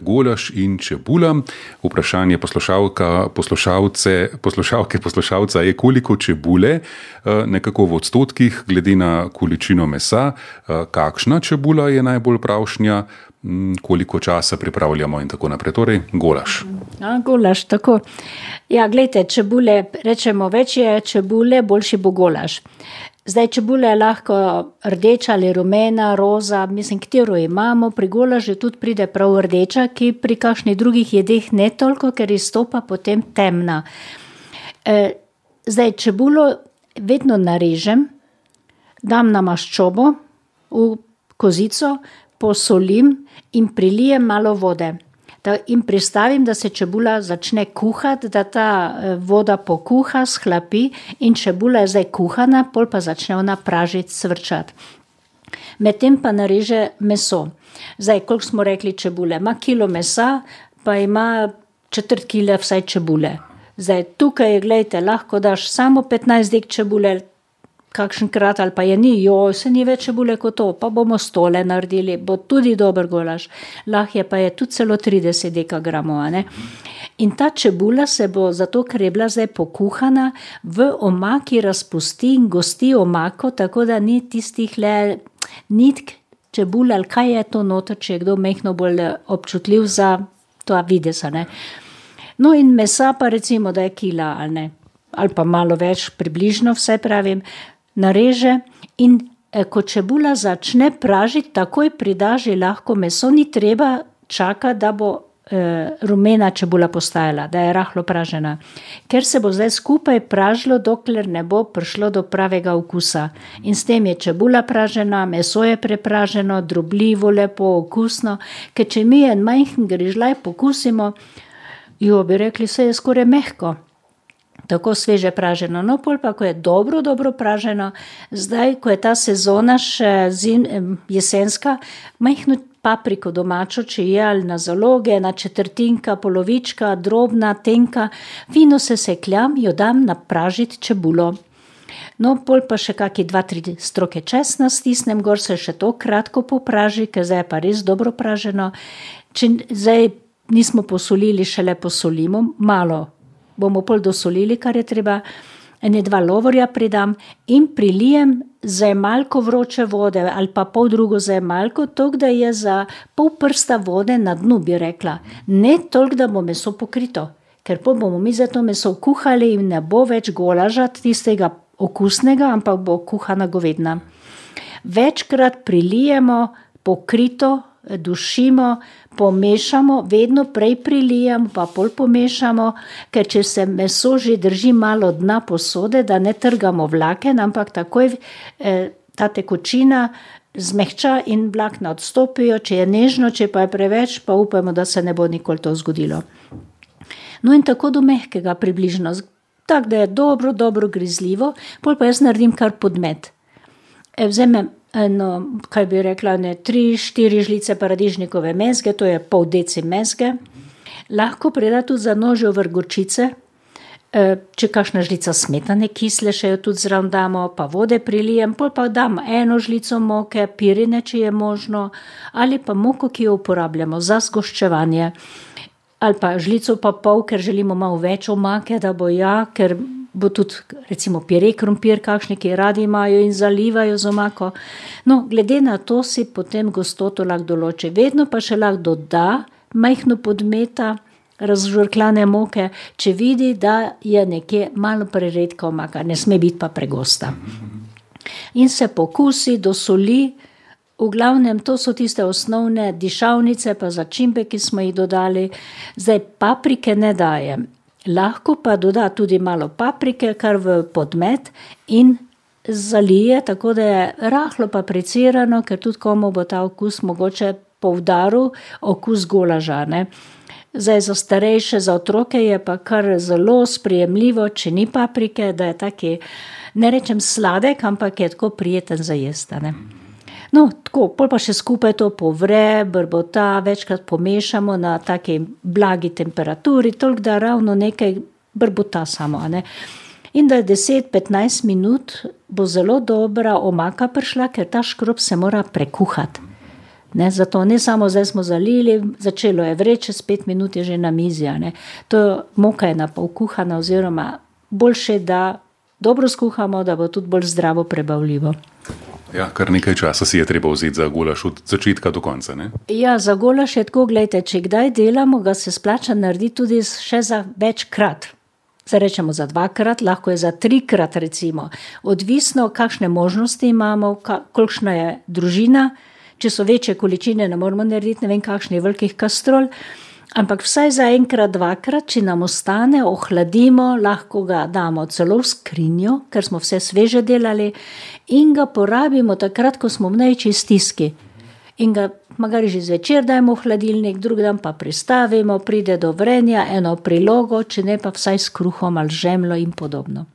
golaš in čebula. Vprašanje poslušalke, poslušalke, poslušalca je, koliko čebule, eh, nekako v odstotkih, glede na količino mesa, eh, kakšna čebula je najbolj pravšnja, koliko časa pripravljamo in tako naprej. Torej, golaš. A, golaš, tako. Ja, gledajte, čebule, rečemo, več je čebule, boljši bo golaš. Zdaj, čebula je lahko rdeča ali rumena, roza, mislim, katero imamo, pri golažu tudi pride prav rdeča, ki pri kakšnih drugih jedeh ne toliko, ker izstopa potem temna. E, zdaj, čebulo vedno narežem, dam na maščobo v kozico, posolim in prilijem malo vode da jim pristavim, da se čebula začne kuhati, da ta eh, voda pokuha, sklapi in čebula je zdaj kuhana, pol pa začne ona pražiti, svrčati. Medtem pa nareže meso. Zdaj, koliko smo rekli čebule? Ima kilo mesa, pa ima četrt kile vsaj čebule. Zdaj, tukaj, gledajte, lahko daš samo 15 dek čebule, kakšen krat ali pa je ni, jo, se ni več bole kot to, pa bomo stole naredili, bo tudi dober golaž. Lahje pa je tudi celo 30 dekagramov. In ta čebula se bo, zato ker je bila zdaj pokuhana, v omaki razpusti in gosti omako, tako da ni tistih le nitk čebula ali kaj je to noto, če je kdo mehno bolj občutljiv za to videz. No in mesa pa recimo, da je kila ali. Ali pa malo več, približno vse pravim, nareže in eh, ko čebula začne pražiti, takoj pridaži lahko meso, ni treba čakati, da bo eh, rumena čebula postajala, da je rahlo pražena. Ker se bo zdaj skupaj pražilo, dokler ne bo prišlo do pravega okusa. In s tem je čebula pražena, meso je prepraženo, drobljivo, lepo, okusno, ker če mi en majhen grižljaj pokusimo, jo bi rekli, se je skoraj mehko tako sveže praženo. No, pol pa, ko je dobro, dobro praženo, zdaj, ko je ta sezona še zim, jesenska, majhno papriko domačo, če je ali na zaloge, na četrtinka, polovička, drobna, tenka, fino se sekljam, jo dam na pražiti čebulo. No, pol pa še kakšne dva, tri stroke česna stisnem, gor se še to kratko popraži, ker zdaj je pa res dobro praženo. Če zdaj nismo posolili, šele posolimo, malo bomo pol dosolili, kar je treba. Ene dva lovorja pridam in prilijem za malko vroče vode, ali pa pol drugo za malko, to, da je za pol prsta vode na dnu, bi rekla. Ne toliko, da bo meso pokrito, ker pa bomo mi za to meso kuhali in ne bo več golaža tistega okusnega, ampak bo kuhana govedna. Večkrat prilijemo pokrito, dušimo, pomešamo, vedno prej prilijemo, pa pol pomešamo, ker če se meso že drži malo dna posode, da ne trgamo vlaken, ampak takoj eh, ta tekočina zmehča in vlakna odstopijo, če je nežno, če pa je preveč, pa upamo, da se ne bo nikoli to zgodilo. No in tako do mehkega približno, tako da je dobro, dobro grizljivo, pol pa jaz naredim kar podmet. E, vzemem eno, kaj bi rekla, ne, tri, štiri žlice paradižnikove mezge, to je pol deci mezge. Lahko preda tudi za nožjo vrgočice, e, če kakšna žlica smetane kisle, še jo tudi zraven damo, pa vode prilijem, pol pa dam eno žlico moke, pirine, če je možno, ali pa moko, ki jo uporabljamo za zgoščevanje. Ali pa žlico pa pol, ker želimo malo več omake, da bo ja, ker bo tudi, recimo, pire krompir, kakšni, ki radi imajo in zalivajo z omako. No, glede na to si potem gostoto lahko določi. Vedno pa še lahko doda majhno podmeta, razžvrkljane moke, če vidi, da je nekje malo preredka omaka, ne sme biti pa pregosta. In se pokusi, dosoli. V glavnem, to so tiste osnovne dišavnice, pa začimbe, ki smo jih dodali. Zdaj, paprike ne dajem. Lahko pa doda tudi malo paprike, kar v podmet in zalije, tako da je rahlo papricirano, ker tudi komu bo ta okus mogoče poudaril, okus golažane. Zdaj za starejše, za otroke je pa kar zelo sprejemljivo, če ni paprike, da je taki, ne rečem sladek, ampak je tako prijeten za jesti. No, tako, pol pa še skupaj to povre, brbota, večkrat pomešamo na taki blagi temperaturi, toliko da ravno nekaj brbota samo. Ne? In da je 10-15 minut, bo zelo dobra omaka prišla, ker ta škrob se mora prekuhati. Ne, zato ne samo zdaj smo zalili, začelo je vreče, čez pet minut je že na mizi. To moka je na pol kuhana, oziroma boljše, da dobro skuhamo, da bo tudi bolj zdravo prebavljivo. Ja, kar nekaj časa si je treba vzeti za gulaš od začetka do konca. Ne? Ja, za gulaš je tako, gledajte, če kdaj delamo, ga se splača narediti tudi še za večkrat. Zdaj rečemo za dvakrat, lahko je za trikrat, recimo. Odvisno, kakšne možnosti imamo, kolikšna je družina. Če so večje količine, ne moramo narediti ne vem kakšnih velikih kastrol. Ampak vsaj za enkrat, dvakrat, če nam ostane, ohladimo, lahko ga damo celo v skrinjo, ker smo vse sveže delali, in ga porabimo takrat, ko smo v največji stiski. In ga magari že zvečer dajmo v hladilnik, drug dan pa pristavimo, pride do vrenja, eno prilogo, če ne pa vsaj s kruhom ali žemlo in podobno.